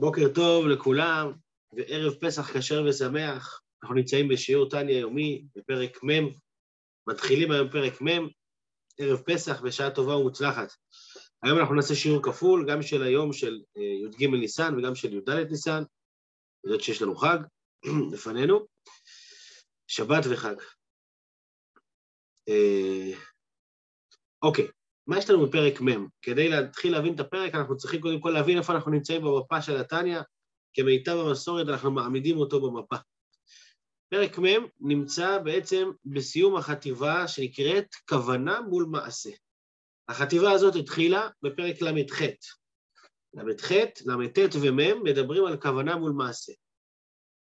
בוקר טוב לכולם, וערב פסח כשר ושמח. אנחנו נמצאים בשיעור טניה יומי, בפרק מ', מתחילים היום פרק מ', ערב פסח בשעה טובה ומוצלחת. היום אנחנו נעשה שיעור כפול, גם של היום של אה, י"ג ניסן וגם של י"ד ניסן, זאת שיש לנו חג לפנינו, שבת וחג. אה, אוקיי, מה יש לנו בפרק מ'? כדי להתחיל להבין את הפרק, אנחנו צריכים קודם כל להבין איפה אנחנו נמצאים במפה של התניא. כמיטב המסורת אנחנו מעמידים אותו במפה. פרק מ' נמצא בעצם בסיום החטיבה שנקראת כוונה מול מעשה. החטיבה הזאת התחילה בפרק ל"ח. ל"ח, ל"ט ומ' מדברים על כוונה מול מעשה.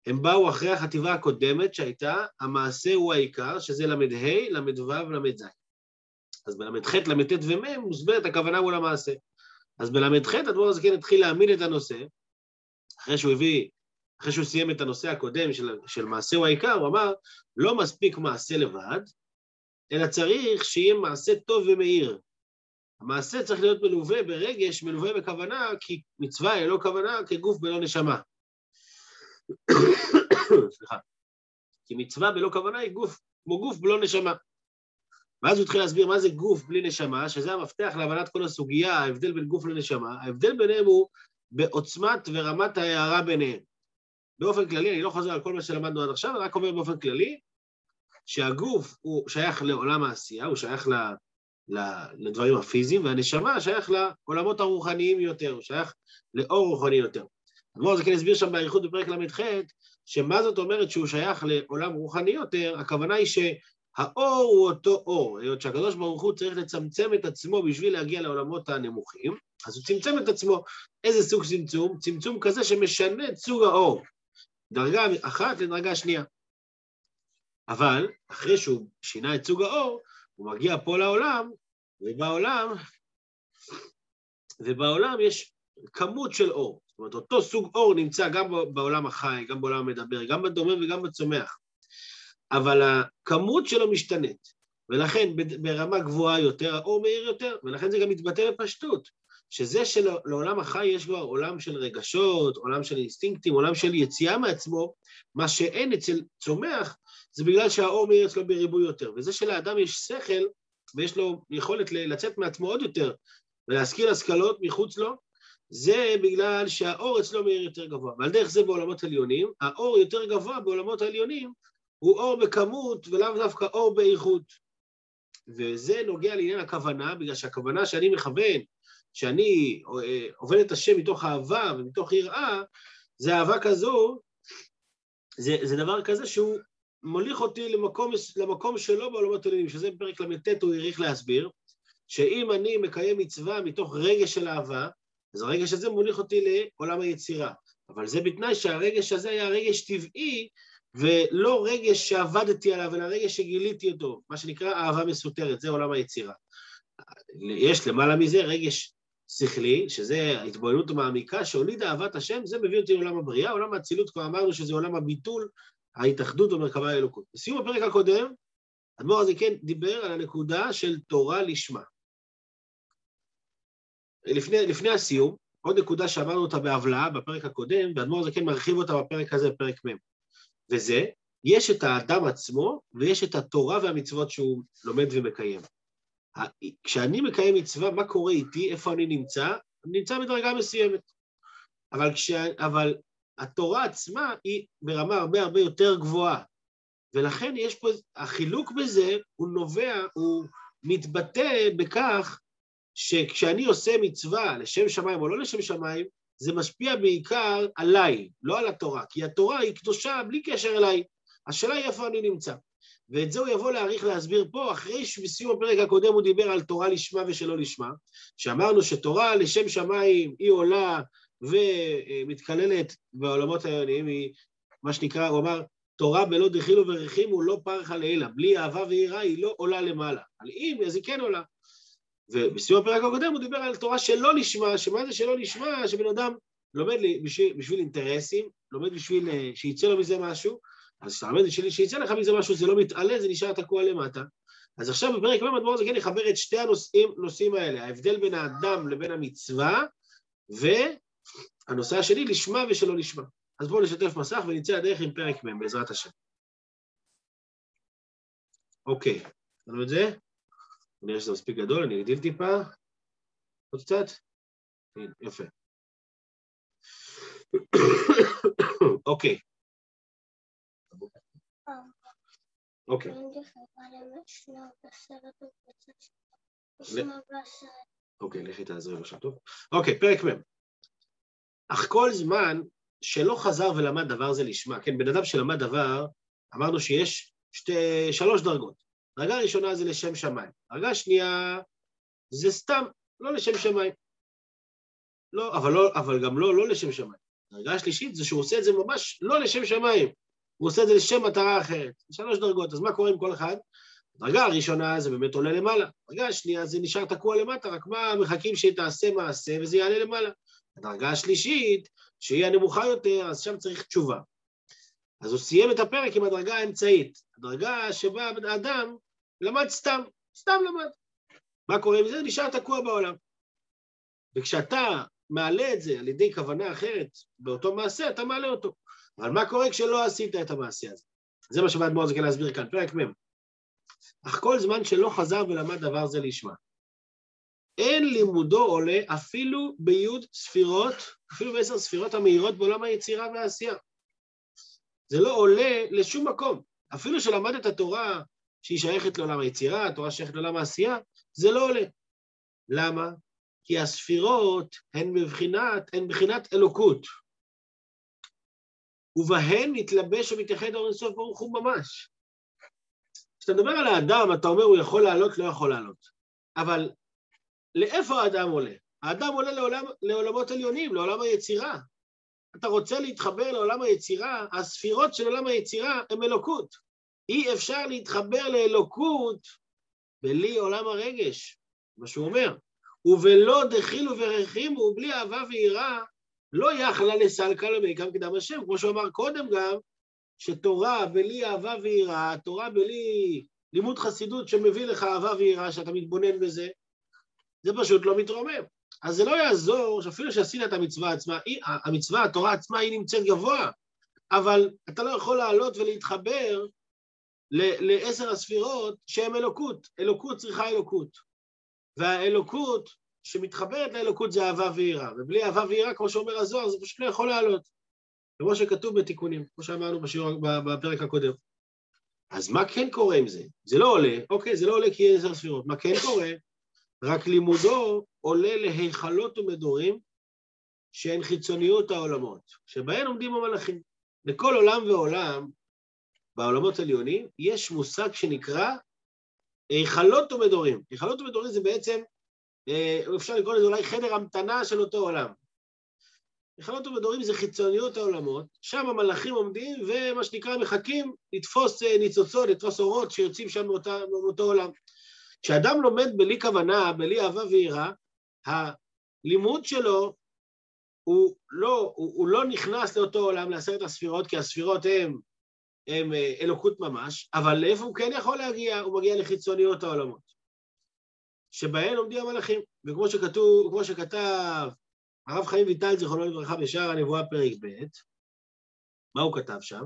הם באו אחרי החטיבה הקודמת שהייתה, המעשה הוא העיקר, שזה ל"ה, ל"ו, ל"ז. אז בל"ח, ל"ט ומ' מוסברת הכוונה מול המעשה. אז בל"ח הדבור הזה כן התחיל להעמיד את הנושא, אחרי שהוא הביא, אחרי שהוא סיים את הנושא הקודם של, של מעשה הוא העיקר, הוא אמר, לא מספיק מעשה לבד, אלא צריך שיהיה מעשה טוב ומאיר. המעשה צריך להיות מלווה ברגש, מלווה בכוונה, כי מצווה היא לא כוונה כגוף בלא נשמה. סליחה. כי מצווה בלא כוונה היא גוף, כמו גוף בלא נשמה. ואז הוא התחיל להסביר מה זה גוף בלי נשמה, שזה המפתח להבנת כל הסוגיה, ההבדל בין גוף לנשמה. ההבדל ביניהם הוא בעוצמת ורמת ההערה ביניהם. באופן כללי, אני לא חוזר על כל מה שלמדנו עד עכשיו, אני רק אומר באופן כללי, שהגוף הוא שייך לעולם העשייה, הוא שייך ל, ל, לדברים הפיזיים, והנשמה שייך לעולמות הרוחניים יותר, הוא שייך לאור רוחני יותר. אדמו"ר זה כן הסביר שם באריכות בפרק ל"ח, שמה זאת אומרת שהוא שייך לעולם רוחני יותר, הכוונה היא שהאור הוא אותו אור, היות שהקדוש ברוך הוא צריך לצמצם את עצמו בשביל להגיע לעולמות הנמוכים, אז הוא צמצם את עצמו. איזה סוג צמצום? צמצום כזה שמשנה את סוג האור. דרגה אחת לדרגה שנייה. אבל אחרי שהוא שינה את סוג האור, הוא מגיע פה לעולם, ובעולם, ובעולם יש כמות של אור. זאת אומרת, אותו סוג אור נמצא גם בעולם החי, גם בעולם המדבר, גם בדומם וגם בצומח. אבל הכמות שלו משתנית, ולכן ברמה גבוהה יותר, האור מאיר יותר, ולכן זה גם מתבטא בפשטות. שזה שלעולם החי יש כבר עולם של רגשות, עולם של אינסטינקטים, עולם של יציאה מעצמו, מה שאין אצל צומח, זה בגלל שהאור מאיר אצלו בריבוי יותר. וזה שלאדם יש שכל, ויש לו יכולת לצאת מעצמו עוד יותר, ולהשכיל השכלות מחוץ לו, זה בגלל שהאור אצלו מאיר יותר גבוה. ועל דרך זה בעולמות עליונים, האור יותר גבוה בעולמות העליונים הוא אור בכמות ולאו דווקא אור באיכות. וזה נוגע לעניין הכוונה, בגלל שהכוונה שאני מכוון שאני אה, עובד את השם מתוך אהבה ומתוך יראה, זה אהבה כזו, זה, זה דבר כזה שהוא מוליך אותי למקום, למקום שלו בעולמות העליונים, שזה בפרק ל"ט הוא העריך להסביר, שאם אני מקיים מצווה מתוך רגש של אהבה, אז הרגש הזה מוליך אותי לעולם היצירה. אבל זה בתנאי שהרגש הזה היה רגש טבעי, ולא רגש שעבדתי עליו, אלא רגש שגיליתי אותו, מה שנקרא אהבה מסותרת, זה עולם היצירה. יש למעלה מזה רגש שכלי, שזה ההתבוננות המעמיקה, שהוליד אהבת השם, זה מביא אותי לעולם הבריאה, עולם האצילות כבר אמרנו שזה עולם הביטול, ההתאחדות במרכבה האלוקות. בסיום הפרק הקודם, אדמו"ר הזה כן דיבר על הנקודה של תורה לשמה. לפני, לפני הסיום, עוד נקודה שאמרנו אותה בהבלעה בפרק הקודם, ואדמו"ר הזה כן מרחיב אותה בפרק הזה, בפרק מ', וזה, יש את האדם עצמו ויש את התורה והמצוות שהוא לומד ומקיים. כשאני מקיים מצווה, מה קורה איתי, איפה אני נמצא? אני נמצא בדרגה מסוימת. אבל, כש... אבל התורה עצמה היא ברמה הרבה הרבה יותר גבוהה. ולכן יש פה, החילוק בזה הוא נובע, הוא מתבטא בכך שכשאני עושה מצווה לשם שמיים או לא לשם שמיים, זה משפיע בעיקר עליי, לא על התורה, כי התורה היא קדושה בלי קשר אליי. השאלה היא איפה אני נמצא. ואת זה הוא יבוא להעריך להסביר פה, אחרי שבסיום הפרק הקודם הוא דיבר על תורה לשמה ושלא לשמה, שאמרנו שתורה לשם שמיים היא עולה ומתקללת בעולמות העליונים, היא מה שנקרא, הוא אמר, תורה בלא דחילו ורחימו לא פרחה לעילה, בלי אהבה ויראה היא לא עולה למעלה. על אם, אז היא כן עולה. ובסיום הפרק הקודם הוא דיבר על תורה שלא לשמה, שמה זה שלא לשמה? שבן אדם לומד בשביל, בשביל אינטרסים, לומד בשביל אה, שיצא לו מזה משהו, אז כשאתה לומד בשביל שיצא לך מזה משהו, זה לא מתעלה, זה נשאר תקוע למטה. אז עכשיו בפרק מ' אדמו"ר זה כן יחבר את שתי הנושאים האלה, ההבדל בין האדם לבין המצווה, הנושא השני, לשמה ושלא לשמה. אז בואו נשתף מסך ונצא לדרך עם פרק מ', בעזרת השם. אוקיי, תראו את זה? אני רואה שזה מספיק גדול, אני אגדיל טיפה. עוד קצת? יפה. אוקיי. אוקיי. אוקיי, לכי תעזרי לו שם טוב. אוקיי, פרק מ'. אך כל זמן שלא חזר ולמד דבר זה לשמה, כן, בן אדם שלמד דבר, אמרנו שיש שתי, שלוש דרגות. דרגה ראשונה זה לשם שמיים, דרגה שנייה זה סתם, לא לשם שמיים. לא, אבל, לא, אבל גם לא, לא לשם שמיים. דרגה שלישית זה שהוא עושה את זה ממש לא לשם שמיים, הוא עושה את זה לשם מטרה אחרת. שלוש דרגות, אז מה קורה עם כל אחד? הדרגה הראשונה זה באמת עולה למעלה, הדרגה השנייה זה נשאר תקוע למטה, רק מה, מחכים שתעשה מעשה וזה יעלה למעלה. הדרגה השלישית, שהיא הנמוכה יותר, אז שם צריך תשובה. אז הוא סיים את הפרק עם הדרגה האמצעית, הדרגה שבה האדם למד סתם, סתם למד. מה קורה עם זה? נשאר תקוע בעולם. וכשאתה מעלה את זה על ידי כוונה אחרת באותו מעשה, אתה מעלה אותו. אבל מה קורה כשלא עשית את המעשה הזה? זה מה שבא אדמו"ר זקן להסביר כאן, פרק מ'. אך כל זמן שלא חזר ולמד דבר זה לשמה. אין לימודו עולה אפילו ביוד ספירות, אפילו בעשר ספירות המהירות בעולם היצירה והעשייה. זה לא עולה לשום מקום. אפילו שלמד את התורה שהיא שייכת לעולם היצירה, התורה שייכת לעולם העשייה, זה לא עולה. למה? כי הספירות הן בבחינת, הן בבחינת אלוקות. ובהן מתלבש ומתייחד האור אינסוף ברוך הוא ממש. כשאתה מדבר על האדם, אתה אומר הוא יכול לעלות, לא יכול לעלות. אבל לאיפה האדם עולה? האדם עולה לעולם, לעולמות עליונים, לעולם היצירה. אתה רוצה להתחבר לעולם היצירה, הספירות של עולם היצירה הן אלוקות. אי אפשר להתחבר לאלוקות בלי עולם הרגש, מה שהוא אומר. ובלא דחילו ורחימו, בלי אהבה ויראה, לא יכלה לסלקה למקם קדם השם, כמו שהוא אמר קודם גם, שתורה בלי אהבה ויראה, תורה בלי לימוד חסידות שמביא לך אהבה ויראה, שאתה מתבונן בזה, זה פשוט לא מתרומם. אז זה לא יעזור שאפילו שעשית את המצווה עצמה, המצווה, התורה עצמה, היא נמצאת גבוה, אבל אתה לא יכול לעלות ולהתחבר לעשר הספירות שהן אלוקות. אלוקות צריכה אלוקות. והאלוקות שמתחברת לאלוקות זה אהבה ויראה, ובלי אהבה ויראה, כמו שאומר הזוהר, זה פשוט לא יכול לעלות. כמו שכתוב בתיקונים, כמו שאמרנו בשיעור, בפרק הקודם. אז מה כן קורה עם זה? זה לא עולה, אוקיי, זה לא עולה כי עשר ספירות. מה כן קורה? רק לימודו עולה להיכלות ומדורים שהן חיצוניות העולמות, שבהן עומדים המלאכים. לכל עולם ועולם, בעולמות עליונים, יש מושג שנקרא היכלות ומדורים. היכלות ומדורים זה בעצם, אה, אפשר לקרוא לזה אולי חדר המתנה של אותו עולם. היכלות ומדורים זה חיצוניות העולמות, שם המלאכים עומדים ומה שנקרא מחכים לתפוס אה, ניצוצות, לתפוס אורות שיוצאים שם מאותה, מאותו עולם. כשאדם לומד בלי כוונה, בלי אהבה ויראה, הלימוד שלו הוא לא, הוא, הוא לא נכנס לאותו עולם, לעשרת הספירות, כי הספירות הן הם אה, אלוקות ממש, אבל לאיפה הוא כן יכול להגיע? הוא מגיע לחיצוניות העולמות, שבהן עומדים המלאכים. וכמו שכתוב, כמו שכתב הרב חיים ויטל, זיכרונו לברכה, בשער הנבואה פרק ב', מה הוא כתב שם?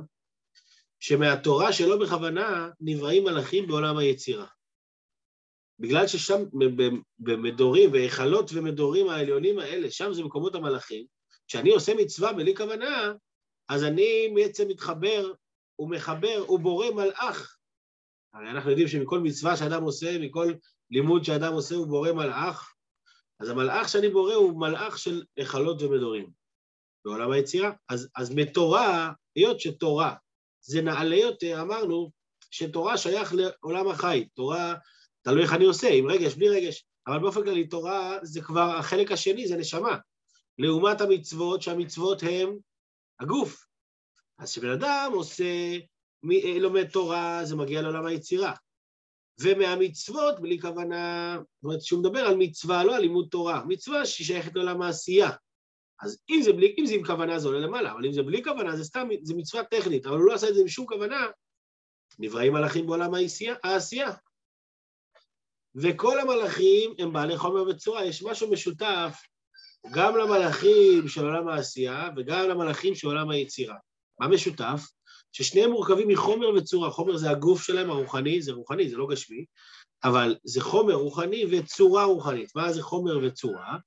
שמהתורה שלא בכוונה נבראים מלאכים בעולם היצירה. בגלל ששם במדורים, והיכלות ומדורים העליונים האלה, שם זה מקומות המלאכים, כשאני עושה מצווה בלי כוונה, אז אני בעצם מתחבר ומחבר ובורא מלאך. הרי אנחנו יודעים שמכל מצווה שאדם עושה, מכל לימוד שאדם עושה, הוא בורא מלאך. אז המלאך שאני בורא הוא מלאך של היכלות ומדורים בעולם היצירה. אז, אז מתורה, היות שתורה זה נעלה יותר, אמרנו שתורה שייך לעולם החי. תורה תלוי איך אני עושה, עם רגש, בלי רגש. אבל באופן כללי, תורה זה כבר החלק השני, זה נשמה. לעומת המצוות, שהמצוות הם הגוף. אז כשבן אדם עושה, אה, לומד תורה, זה מגיע לעולם היצירה. ומהמצוות, בלי כוונה, זאת אומרת, שהוא מדבר על מצווה, לא על לימוד תורה, מצווה שהיא שייכת לעולם העשייה. אז אם זה, בלי, אם זה עם כוונה זה עולה למעלה, אבל אם זה בלי כוונה זה סתם, זה מצווה טכנית, אבל הוא לא עשה את זה עם שום כוונה, נבראים מלאכים בעולם העשייה. העשייה. וכל המלאכים הם בעלי חומר וצורה, יש משהו משותף גם למלאכים של עולם העשייה וגם למלאכים של עולם היצירה. מה משותף? ששניהם מורכבים מחומר וצורה. חומר זה הגוף שלהם הרוחני, זה רוחני, זה לא גשמי, אבל זה חומר רוחני וצורה רוחנית. מה זה חומר וצורה?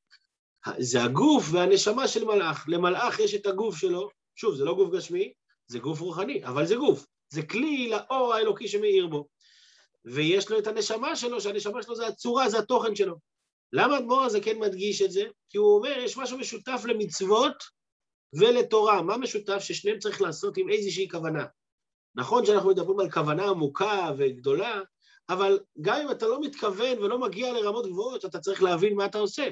זה הגוף והנשמה של מלאך. למלאך יש את הגוף שלו, שוב, זה לא גוף גשמי, זה גוף רוחני, אבל זה גוף. זה כלי לאור האלוקי שמאיר בו. ויש לו את הנשמה שלו, שהנשמה שלו זה הצורה, זה התוכן שלו. למה אדמו"ר הזה כן מדגיש את זה? כי הוא אומר, יש משהו משותף למצוות ולתורה. מה משותף? ששניהם צריך לעשות עם איזושהי כוונה. נכון שאנחנו מדברים על כוונה עמוקה וגדולה, אבל גם אם אתה לא מתכוון ולא מגיע לרמות גבוהות, אתה צריך להבין מה אתה עושה.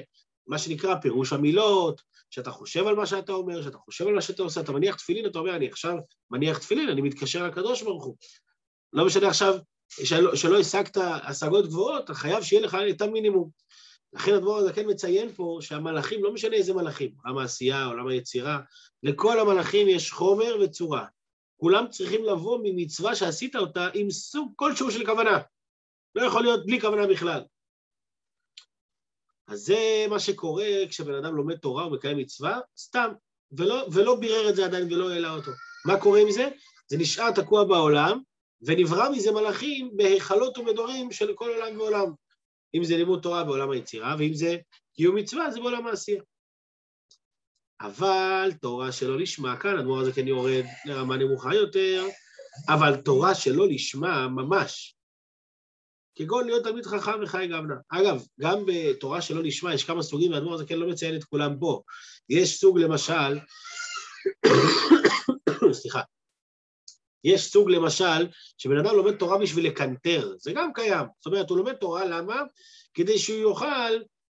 מה שנקרא פירוש המילות, שאתה חושב על מה שאתה אומר, שאתה חושב על מה שאתה עושה, אתה מניח תפילין, אתה אומר, אני עכשיו מניח תפילין, אני מתקשר לקדוש ברוך הוא. לא משנה עכשיו שלא, שלא השגת השגות גבוהות, אתה חייב שיהיה לך את המינימום. לכן הדבור הזה כן מציין פה שהמלאכים, לא משנה איזה מלאכים, עולם העשייה, עולם היצירה, לכל המלאכים יש חומר וצורה. כולם צריכים לבוא ממצווה שעשית אותה עם סוג כלשהו של כוונה. לא יכול להיות בלי כוונה בכלל. אז זה מה שקורה כשבן אדם לומד תורה ומקיים מצווה, סתם, ולא, ולא בירר את זה עדיין ולא העלה אותו. מה קורה עם זה? זה נשאר תקוע בעולם, ונברא מזה מלאכים בהיכלות ומדורים של כל עולם ועולם. אם זה לימוד תורה בעולם היצירה, ואם זה קיום מצווה, זה בעולם העשייה. אבל תורה שלא לשמה, כאן הדמור הזה כן יורד לרמה נמוכה יותר, אבל תורה שלא לשמה ממש, כגון להיות תלמיד חכם וחי גמנה. אגב, גם בתורה שלא לשמה יש כמה סוגים, והדמור הזה כן לא מציין את כולם פה. יש סוג למשל, סליחה, יש סוג למשל, שבן אדם לומד תורה בשביל לקנטר, זה גם קיים. זאת אומרת, הוא לומד תורה, למה? כדי שהוא יוכל,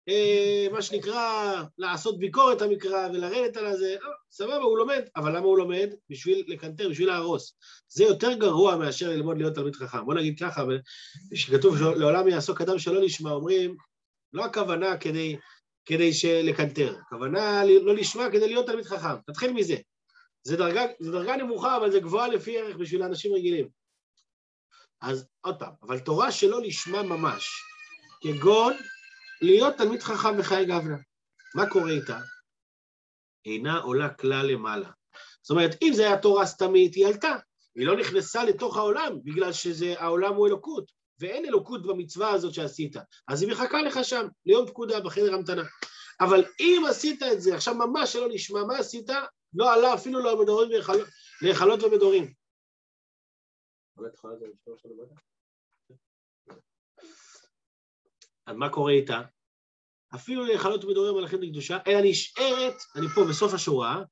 אה, מה שנקרא, לעשות ביקורת המקרא ולרדת על הזה, אה, סבבה, הוא לומד. אבל למה הוא לומד? בשביל לקנטר, בשביל להרוס. זה יותר גרוע מאשר ללמוד להיות תלמיד חכם. בוא נגיד ככה, כשכתוב לעולם יעסוק אדם שלא נשמע, אומרים, לא הכוונה כדי, כדי לקנטר, הכוונה לא לשמה כדי להיות תלמיד חכם. תתחיל מזה. זה דרגה, זה דרגה נמוכה, אבל זה גבוהה לפי ערך בשביל אנשים רגילים. אז עוד פעם, אבל תורה שלא לשמה ממש, כגון להיות תלמיד חכם בחיי גבנה. מה קורה איתה? אינה עולה כלל למעלה. זאת אומרת, אם זו הייתה תורה סתמית, היא עלתה. היא לא נכנסה לתוך העולם, בגלל שהעולם הוא אלוקות, ואין אלוקות במצווה הזאת שעשית. אז היא מחכה לך שם, ליום פקודה בחדר המתנה. אבל אם עשית את זה, עכשיו ממש שלא נשמע, מה עשית? לא עלה אפילו לא מדורים להיכלות ומדורים. אז מה קורה איתה? אפילו להיכלות ומדורים מלאכים לקדושה, אלא נשארת, אני פה בסוף השורה,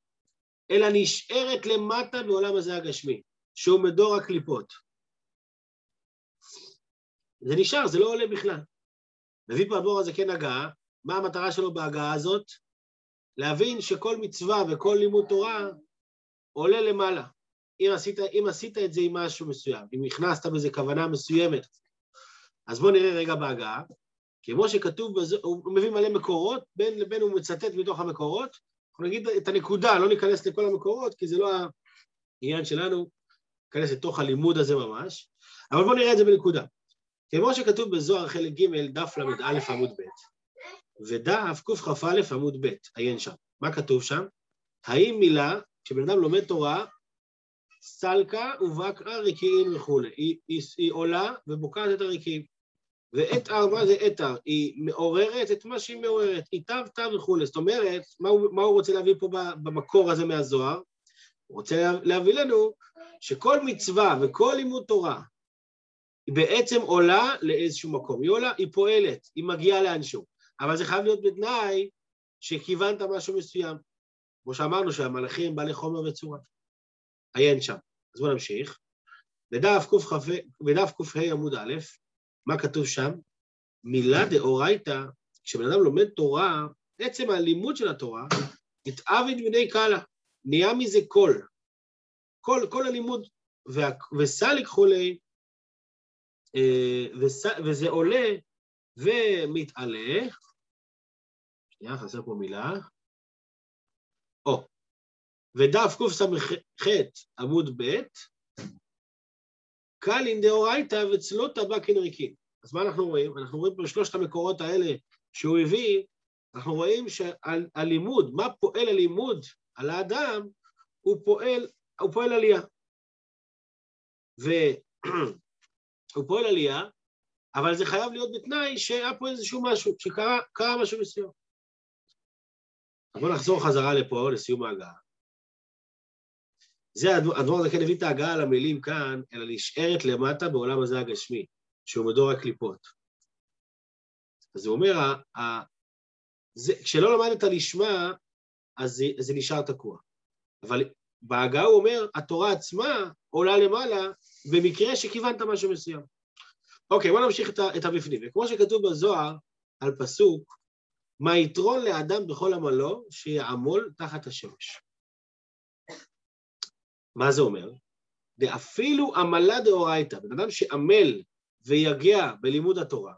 אלא נשארת למטה בעולם הזה הגשמי, שהוא מדור הקליפות. זה נשאר, זה לא עולה בכלל. מביא פה הבור הזה כן הגעה, מה המטרה שלו בהגעה הזאת? להבין שכל מצווה וכל לימוד תורה עולה למעלה. אם עשית, אם עשית את זה עם משהו מסוים, אם נכנסת בזה כוונה מסוימת. אז בואו נראה רגע בהגעה. כמו שכתוב בזה, הוא מביא מלא מקורות, בין לבין הוא מצטט מתוך המקורות. אנחנו נגיד את הנקודה, לא ניכנס לכל המקורות, כי זה לא העניין שלנו, ניכנס לתוך הלימוד הזה ממש, אבל בואו נראה את זה בנקודה. כמו שכתוב בזוהר חלק ג', דף ל"א עמוד ב', ודף קכ"א עמוד ב', עיין שם. מה כתוב שם? האם מילה, כשבן אדם לומד תורה, סלקה ובקעה רקיעים וכולי. היא, היא, היא עולה ובוקעת את הרקיעים. ואתר, מה זה אתר? היא מעוררת את מה שהיא מעוררת, היא תו תו וכולי. זאת אומרת, מה הוא, מה הוא רוצה להביא פה במקור הזה מהזוהר? הוא רוצה להביא לנו שכל מצווה וכל לימוד תורה היא בעצם עולה לאיזשהו מקום. היא עולה, היא פועלת, היא מגיעה לאנשהו. אבל זה חייב להיות בתנאי שכיוונת משהו מסוים. כמו שאמרנו שהמלאכים בעלי חומר וצורה. עיין שם. אז בואו נמשיך. בדף קה עמוד א', מה כתוב שם? מילה דאורייתא, כשבן אדם לומד תורה, עצם הלימוד של התורה, התאביד בני קאלה, נהיה מזה קול. כל, כל הלימוד, וסליק חולי, אה, וזה עולה ומתעלה, שנייה, חסר פה מילה. או, ודף קס"ח עמוד ב', קלין דאורייתא וצלותא בקין ריקין. אז מה אנחנו רואים? אנחנו רואים פה שלושת המקורות האלה שהוא הביא, אנחנו רואים שהלימוד, מה פועל הלימוד על האדם, הוא פועל, הוא פועל עלייה. והוא פועל עלייה, אבל זה חייב להיות בתנאי שהיה פה איזשהו משהו, שקרה משהו מסוים. בואו נחזור חזרה לפה, לסיום ההגעה. זה, הדבר הזה כן הביא את ההגעה למילים כאן, אלא נשארת למטה בעולם הזה הגשמי, שהוא מדור הקליפות. אז הוא אומר, ה, זה, כשלא למדת לשמה, אז זה, זה נשאר תקוע. אבל בהגעה הוא אומר, התורה עצמה עולה למעלה במקרה שכיוונת משהו מסוים. אוקיי, בואו נמשיך את, את המבנים. וכמו שכתוב בזוהר על פסוק, מה יתרון לאדם בכל עמלו שיעמול תחת השמש. מה זה אומר? ואפילו עמלה דאורייתא, בן אדם שעמל ויגע בלימוד התורה,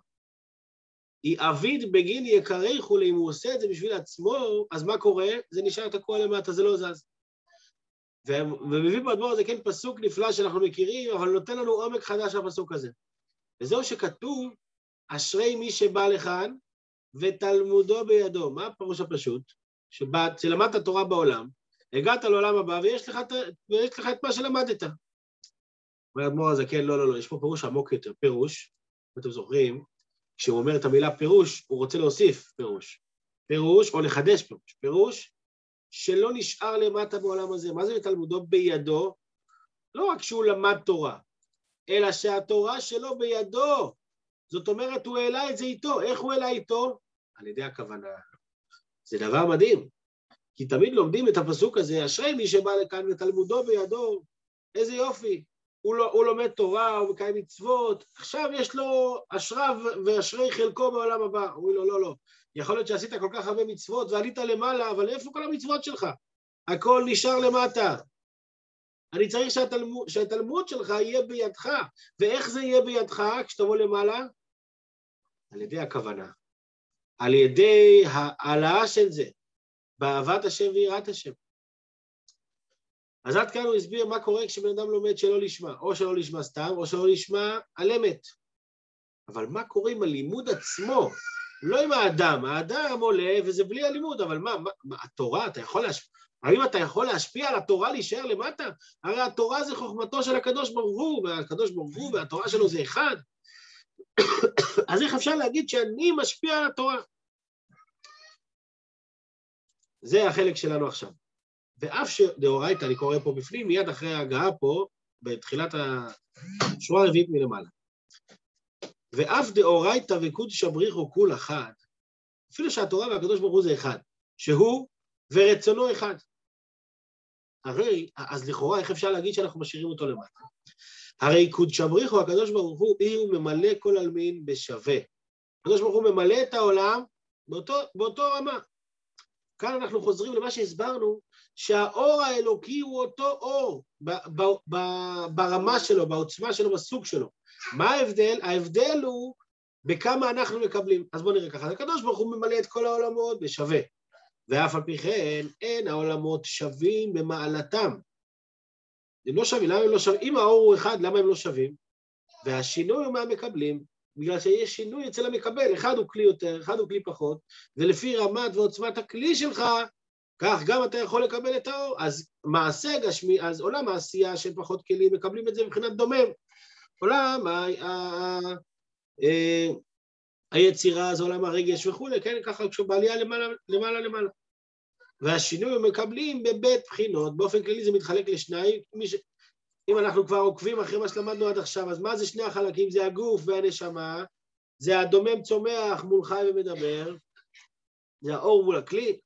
היא אביד בגין יקריך אם הוא עושה את זה בשביל עצמו, אז מה קורה? זה נשאר תקוע למטה, זה לא זז. ומביא באדמו"ר הזה כן פסוק נפלא שאנחנו מכירים, אבל נותן לנו עומק חדש לפסוק הזה. וזהו שכתוב, אשרי מי שבא לכאן ותלמודו בידו. מה הפירוש הפשוט? שלמדת תורה בעולם, הגעת לעולם הבא ויש לך, ויש לך את מה שלמדת. אומר האדמו"ר הזה, כן, לא, לא, לא, יש פה פירוש עמוק יותר. פירוש, אם אתם זוכרים, כשהוא אומר את המילה פירוש, הוא רוצה להוסיף פירוש. פירוש, או לחדש פירוש. פירוש שלא נשאר למטה בעולם הזה. מה זה בתלמודו בידו? לא רק שהוא למד תורה, אלא שהתורה שלו בידו. זאת אומרת, הוא העלה את זה איתו. איך הוא העלה איתו? על ידי הכוונה. זה דבר מדהים, כי תמיד לומדים את הפסוק הזה, אשרי מי שבא לכאן ותלמודו בידו, איזה יופי. הוא, לא, הוא לומד תורה, הוא מקיים מצוות, עכשיו יש לו אשריו ואשרי חלקו בעולם הבא. אומרים לו, לא, לא, יכול להיות שעשית כל כך הרבה מצוות ועלית למעלה, אבל איפה כל המצוות שלך? הכל נשאר למטה. אני צריך שהתלמוד, שהתלמוד שלך יהיה בידך. ואיך זה יהיה בידך כשתבוא למעלה? על ידי הכוונה. על ידי העלאה של זה, באהבת השם ויראת השם. אז עד כאן הוא הסביר מה קורה כשבן אדם לומד שלא לשמה, או שלא לשמה סתם, או שלא לשמה על אמת. אבל מה קורה עם הלימוד עצמו? לא עם האדם, האדם עולה וזה בלי הלימוד, אבל מה, מה, מה התורה, אתה יכול להשפיע, האם אתה יכול להשפיע על התורה להישאר למטה? הרי התורה זה חוכמתו של הקדוש ברוך הוא, והקדוש ברוך הוא והתורה שלו זה אחד. אז איך אפשר להגיד שאני משפיע על התורה? זה החלק שלנו עכשיו. ואף שדאורייתא, אני קורא פה בפנים, מיד אחרי ההגעה פה, בתחילת השורה הרביעית מלמעלה. ואף דאורייתא וקודש הבריחו כול אחד, אפילו שהתורה והקדוש ברוך הוא זה אחד, שהוא ורצונו אחד. הרי, אז לכאורה, איך אפשר להגיד שאנחנו משאירים אותו למטה? הרי קודש הבריחו, הקדוש ברוך הוא, אי הוא ממלא כל עלמין בשווה. הקדוש ברוך הוא ממלא את העולם באותו, באותו רמה. כאן אנחנו חוזרים למה שהסברנו, שהאור האלוקי הוא אותו אור ב, ב, ב, ברמה שלו, בעוצמה שלו, בסוג שלו. מה ההבדל? ההבדל הוא בכמה אנחנו מקבלים. אז בואו נראה ככה, הקדוש ברוך הוא ממלא את כל העולמות בשווה, ואף על פי כן אין העולמות שווים במעלתם. הם לא שווים, למה הם לא שווים? אם האור הוא אחד, למה הם לא שווים? והשינוי הוא מהמקבלים, בגלל שיש שינוי אצל המקבל, אחד הוא כלי יותר, אחד הוא כלי פחות, ולפי רמת ועוצמת הכלי שלך, כך גם אתה יכול לקבל את האור. אז מעשה גשמי, אז עולם העשייה של פחות כלים, מקבלים את זה מבחינת דומם. עולם ה, ה, ה, ה, היצירה זה עולם הרגש וכולי, כן, ככה כשהוא בעלייה למעלה למעלה למעלה. והשינוי הם מקבלים בבית בחינות, באופן כללי זה מתחלק לשניים, ש... אם אנחנו כבר עוקבים אחרי מה שלמדנו עד עכשיו, אז מה זה שני החלקים? זה הגוף והנשמה, זה הדומם צומח מול חי ומדבר, זה האור מול הכלי,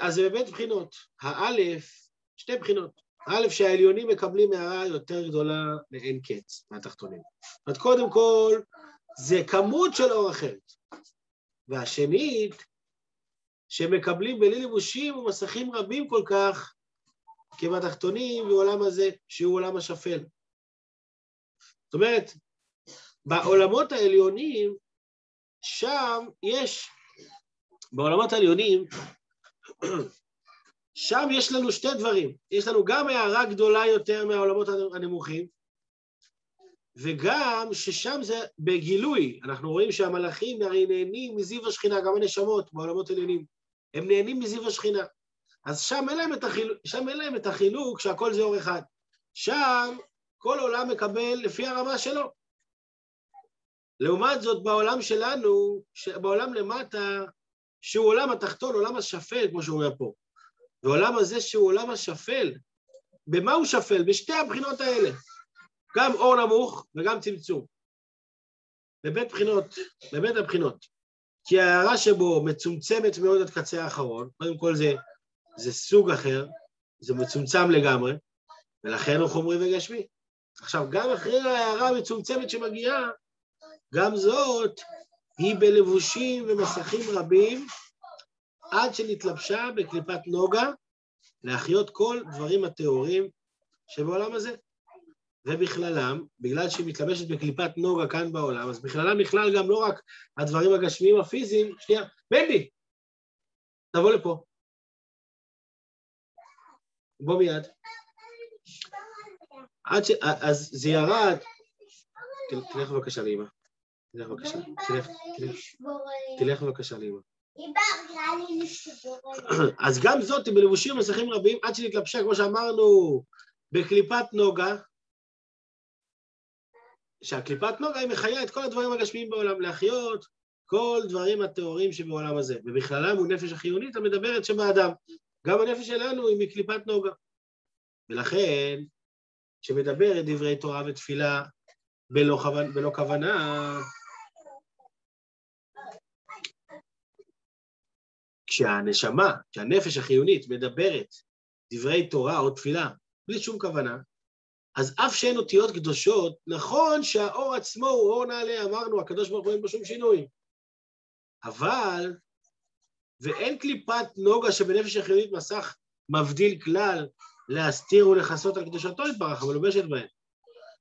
אז זה באמת בחינות. האלף, שתי בחינות. האלף שהעליונים מקבלים הערה יותר גדולה לאין קץ מהתחתונים. אז קודם כל, זה כמות של אור אחרת. והשנית, שמקבלים בלי ליבושים ומסכים רבים כל כך, כבתחתונים בעולם הזה, שהוא עולם השפל. זאת אומרת, בעולמות העליונים, שם יש, בעולמות העליונים, שם יש לנו שתי דברים. יש לנו גם הערה גדולה יותר מהעולמות הנמוכים, וגם ששם זה בגילוי, אנחנו רואים שהמלאכים הרי נהנים מזיו השכינה, גם הנשמות בעולמות עליונים, הם נהנים מזיו השכינה. אז שם אין להם את החילוק, שם אין להם את החילוק שהכל זה אור אחד. שם כל עולם מקבל לפי הרמה שלו. לעומת זאת, בעולם שלנו, בעולם למטה, שהוא עולם התחתון, עולם השפל, כמו שהוא אומר פה, ועולם הזה שהוא עולם השפל, במה הוא שפל? בשתי הבחינות האלה. גם אור נמוך וגם צמצום. בבית בחינות, בבית הבחינות. כי ההערה שבו מצומצמת מאוד עד קצה האחרון, קודם כל זה, זה סוג אחר, זה מצומצם לגמרי, ולכן הוא חומרי וגשמי. עכשיו, גם אחרי ההערה המצומצמת שמגיעה, גם זאת היא בלבושים ומסכים רבים, עד שנתלבשה בקליפת נוגה להחיות כל דברים הטהורים שבעולם הזה. ובכללם, בגלל שהיא מתלבשת בקליפת נוגה כאן בעולם, אז בכללם נכלל גם לא רק הדברים הגשמיים הפיזיים, שנייה, בנדי, תבוא לפה. בוא מיד. עד ש... אז זה ירד... תלך בבקשה לאמא. תלך בבקשה. תלך, תלך. תלך בבקשה לאמא. אז גם זאת בלבושים ומסכים רבים, עד שנתלבשה, כמו שאמרנו, בקליפת נוגה, שהקליפת נוגה היא מחיה את כל הדברים הגשמיים בעולם, להחיות כל דברים הטהורים שבעולם הזה, ובכללם הוא נפש החיונית המדברת שבאדם. גם הנפש שלנו היא מקליפת נוגה. ולכן, כשמדבר את דברי תורה ותפילה בלא, כוונה, בלא כוונה, כשהנשמה, כשהנפש החיונית מדברת דברי תורה או תפילה בלי שום כוונה, אז אף שאין אותיות קדושות, נכון שהאור עצמו הוא אור נעלה, אמרנו, הקדוש ברוך הוא אין בו שום שינוי. אבל, ואין קליפת נוגה שבנפש החיונית מסך מבדיל כלל להסתיר ולכסות על קדושתו יתברך, המלובשת בהן.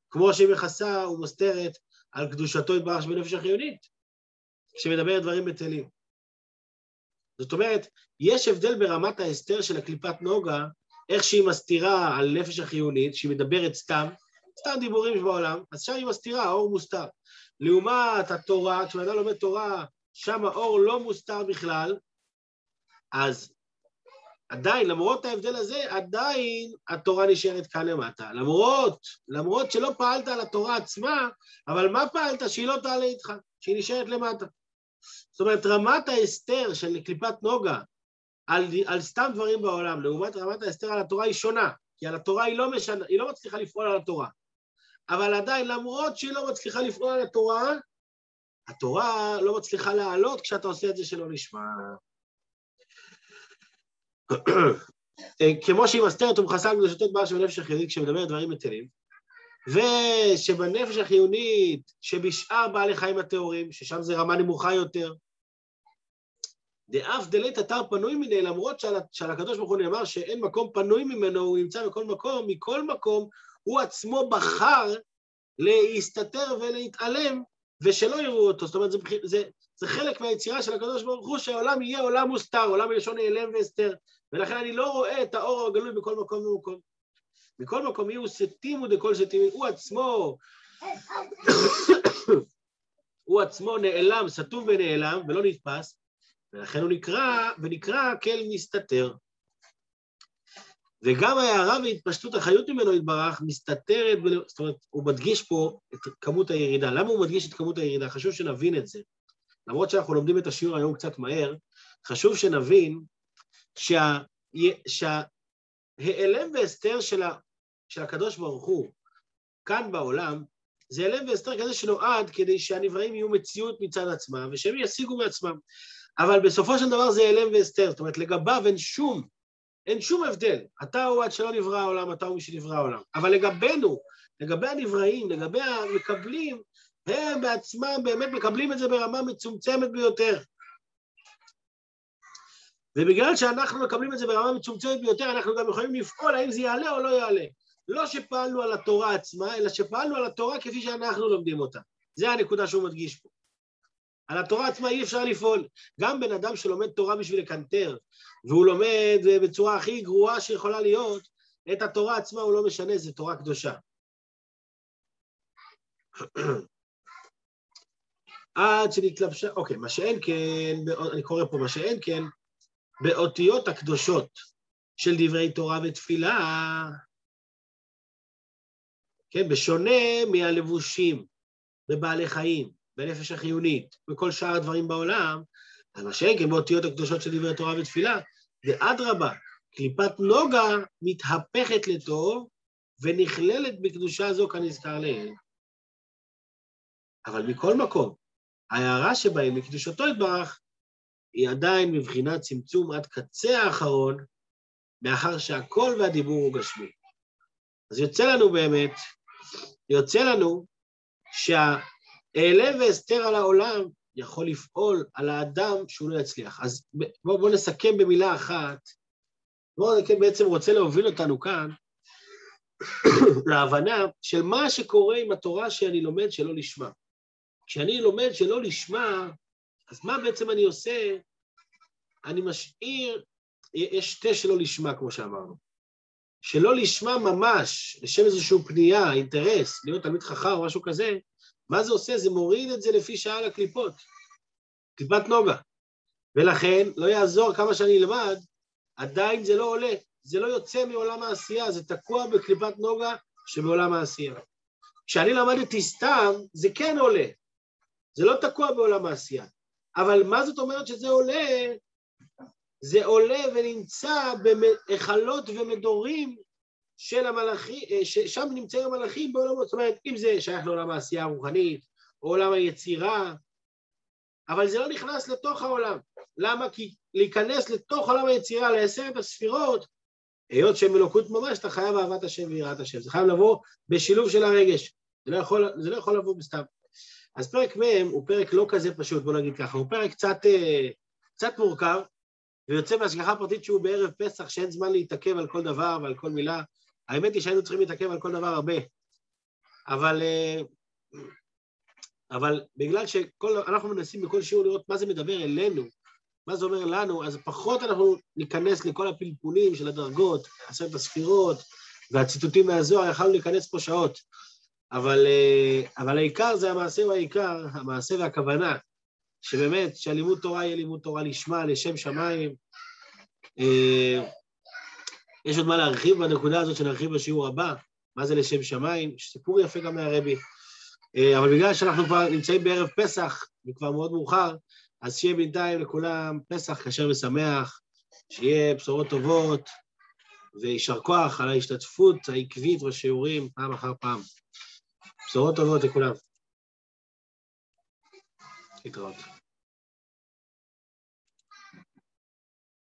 כמו שהיא מכסה ומוסתרת על קדושתו יתברך שבנפש החיונית, כשמדברת דברים בטלים. זאת אומרת, יש הבדל ברמת ההסתר של הקליפת נוגה איך שהיא מסתירה על נפש החיונית, שהיא מדברת סתם, סתם דיבורים שבעולם, אז שם היא מסתירה, האור מוסתר. לעומת התורה, כשאדם לומד תורה, שם האור לא מוסתר בכלל, אז עדיין, למרות ההבדל הזה, עדיין התורה נשארת כאן למטה. למרות, למרות שלא פעלת על התורה עצמה, אבל מה פעלת? שהיא לא תעלה איתך, שהיא נשארת למטה. זאת אומרת, רמת ההסתר של קליפת נוגה על, על סתם דברים בעולם, לעומת רמת ההסתר על התורה היא שונה, כי על התורה היא לא, משנה, היא לא מצליחה לפעול על התורה. אבל עדיין, למרות שהיא לא מצליחה לפעול על התורה, התורה לא מצליחה לעלות כשאתה עושה את זה שלא נשמע. כמו שהיא מסתרת ומכסה על קדושתות בעל שבנפש החיונית כשמדברת דברים בטלים, ושבנפש החיונית, שבשאר בעלי חיים הטהורים, ששם זה רמה נמוכה יותר, דאף דלית אתר פנוי מני, למרות שעל, שעל הקדוש ברוך הוא נאמר שאין מקום פנוי ממנו, הוא נמצא בכל מקום, מכל מקום הוא עצמו בחר להסתתר ולהתעלם ושלא יראו אותו. זאת אומרת, זה, זה, זה חלק מהיצירה של הקדוש ברוך הוא, שהעולם יהיה עולם מוסתר, עולם מלשון נעלם והסתר, ולכן אני לא רואה את האור הגלוי בכל מקום ומקום. מכל מקום יהיו סתימו דכל סתימו, הוא עצמו, הוא עצמו נעלם, סתום ונעלם ולא נתפס, ולכן הוא נקרא, ונקרא כאל מסתתר. וגם ההערה והתפשטות החיות ממנו יתברך מסתתרת. זאת אומרת, הוא מדגיש פה את כמות הירידה. למה הוא מדגיש את כמות הירידה? חשוב שנבין את זה. למרות שאנחנו לומדים את השיעור היום קצת מהר, חשוב שנבין שה... שההיעלם והסתר של, ה... של הקדוש ברוך הוא כאן בעולם, זה הלם והסתר כזה שנועד כדי שהנבראים יהיו מציאות מצד עצמם ושהם ישיגו מעצמם. אבל בסופו של דבר זה הלם והסתר, זאת אומרת, לגביו אין שום, אין שום הבדל. אתה הוא עד שלא נברא העולם, אתה הוא מי שנברא העולם. אבל לגבינו, לגבי הנבראים, לגבי המקבלים, הם בעצמם באמת מקבלים את זה ברמה מצומצמת ביותר. ובגלל שאנחנו מקבלים את זה ברמה מצומצמת ביותר, אנחנו גם יכולים לפעול האם זה יעלה או לא יעלה. לא שפעלנו על התורה עצמה, אלא שפעלנו על התורה כפי שאנחנו לומדים אותה. זה הנקודה שהוא מדגיש פה. על התורה עצמה אי אפשר לפעול. גם בן אדם שלומד תורה בשביל לקנטר, והוא לומד בצורה הכי גרועה שיכולה להיות, את התורה עצמה הוא לא משנה, זו תורה קדושה. עד שנתלבשה, אוקיי, מה שאין כן, אני קורא פה מה שאין כן, באותיות הקדושות של דברי תורה ותפילה, כן, בשונה מהלבושים בבעלי חיים, בנפש החיונית, בכל שאר הדברים בעולם, אז מה שאין כן באותיות הקדושות של דברי תורה ותפילה, זה אדרבה, קליפת נוגה מתהפכת לטוב ונכללת בקדושה זו כנזכר לעיל. אבל מכל מקום, ההערה שבהם מקדושתו יתברך היא עדיין מבחינת צמצום עד קצה האחרון, מאחר שהכל והדיבור הוא גשמי. אז יוצא לנו באמת, יוצא לנו שהאעלה ואסתר על העולם יכול לפעול על האדם שהוא לא יצליח. אז בואו בוא נסכם במילה אחת. בואו נקן בעצם רוצה להוביל אותנו כאן להבנה של מה שקורה עם התורה שאני לומד שלא לשמה. כשאני לומד שלא לשמה, אז מה בעצם אני עושה? אני משאיר, יש שתי שלא לשמה, כמו שאמרנו. שלא לשמה ממש, לשם איזושהי פנייה, אינטרס, להיות תלמיד חכם או משהו כזה, מה זה עושה? זה מוריד את זה לפי שעה לקליפות, קליפת נוגה. ולכן, לא יעזור כמה שאני אלמד, עדיין זה לא עולה, זה לא יוצא מעולם העשייה, זה תקוע בקליפת נוגה שבעולם העשייה. כשאני למדתי סתם, זה כן עולה, זה לא תקוע בעולם העשייה. אבל מה זאת אומרת שזה עולה? זה עולה ונמצא בהיכלות ומדורים של המלאכים, אה, שם נמצאים המלאכים בעולמות, זאת אומרת, אם זה שייך לעולם העשייה הרוחנית, או עולם היצירה, אבל זה לא נכנס לתוך העולם. למה? כי להיכנס לתוך עולם היצירה, לעשרת הספירות, היות שהם אלוקות ממש, אתה חייב אהבת השם ויראת השם. זה חייב לבוא בשילוב של הרגש. זה לא יכול, זה לא יכול לבוא בסתם. אז פרק מ' הוא פרק לא כזה פשוט, בוא נגיד ככה, הוא פרק קצת, אה, קצת מורכב, ויוצא בהשגחה פרטית שהוא בערב פסח, שאין זמן להתעכב על כל דבר ועל כל מילה. האמת היא שהיינו צריכים להתעכב על כל דבר הרבה. אבל, אה, אבל בגלל שאנחנו מנסים בכל שיעור לראות מה זה מדבר אלינו, מה זה אומר לנו, אז פחות אנחנו ניכנס לכל הפלפולים של הדרגות, עשרת הספירות והציטוטים מהזוהר, יכלנו להיכנס פה שעות. אבל, אה, אבל העיקר זה המעשה הוא העיקר, המעשה והכוונה, שבאמת שהלימוד תורה יהיה לימוד תורה לשמה, לשם שמיים. יש עוד מה להרחיב בנקודה הזאת שנרחיב בשיעור הבא, מה זה לשם שמיים, סיפור יפה גם מהרבי. אה, אבל בגלל שאנחנו כבר נמצאים בערב פסח, וכבר מאוד מאוחר, אז שיהיה בינתיים לכולם פסח כשר ושמח, שיהיה בשורות טובות, ויישר כוח על ההשתתפות העקבית בשיעורים פעם אחר פעם. בשורות טובות לכולם. להתראות.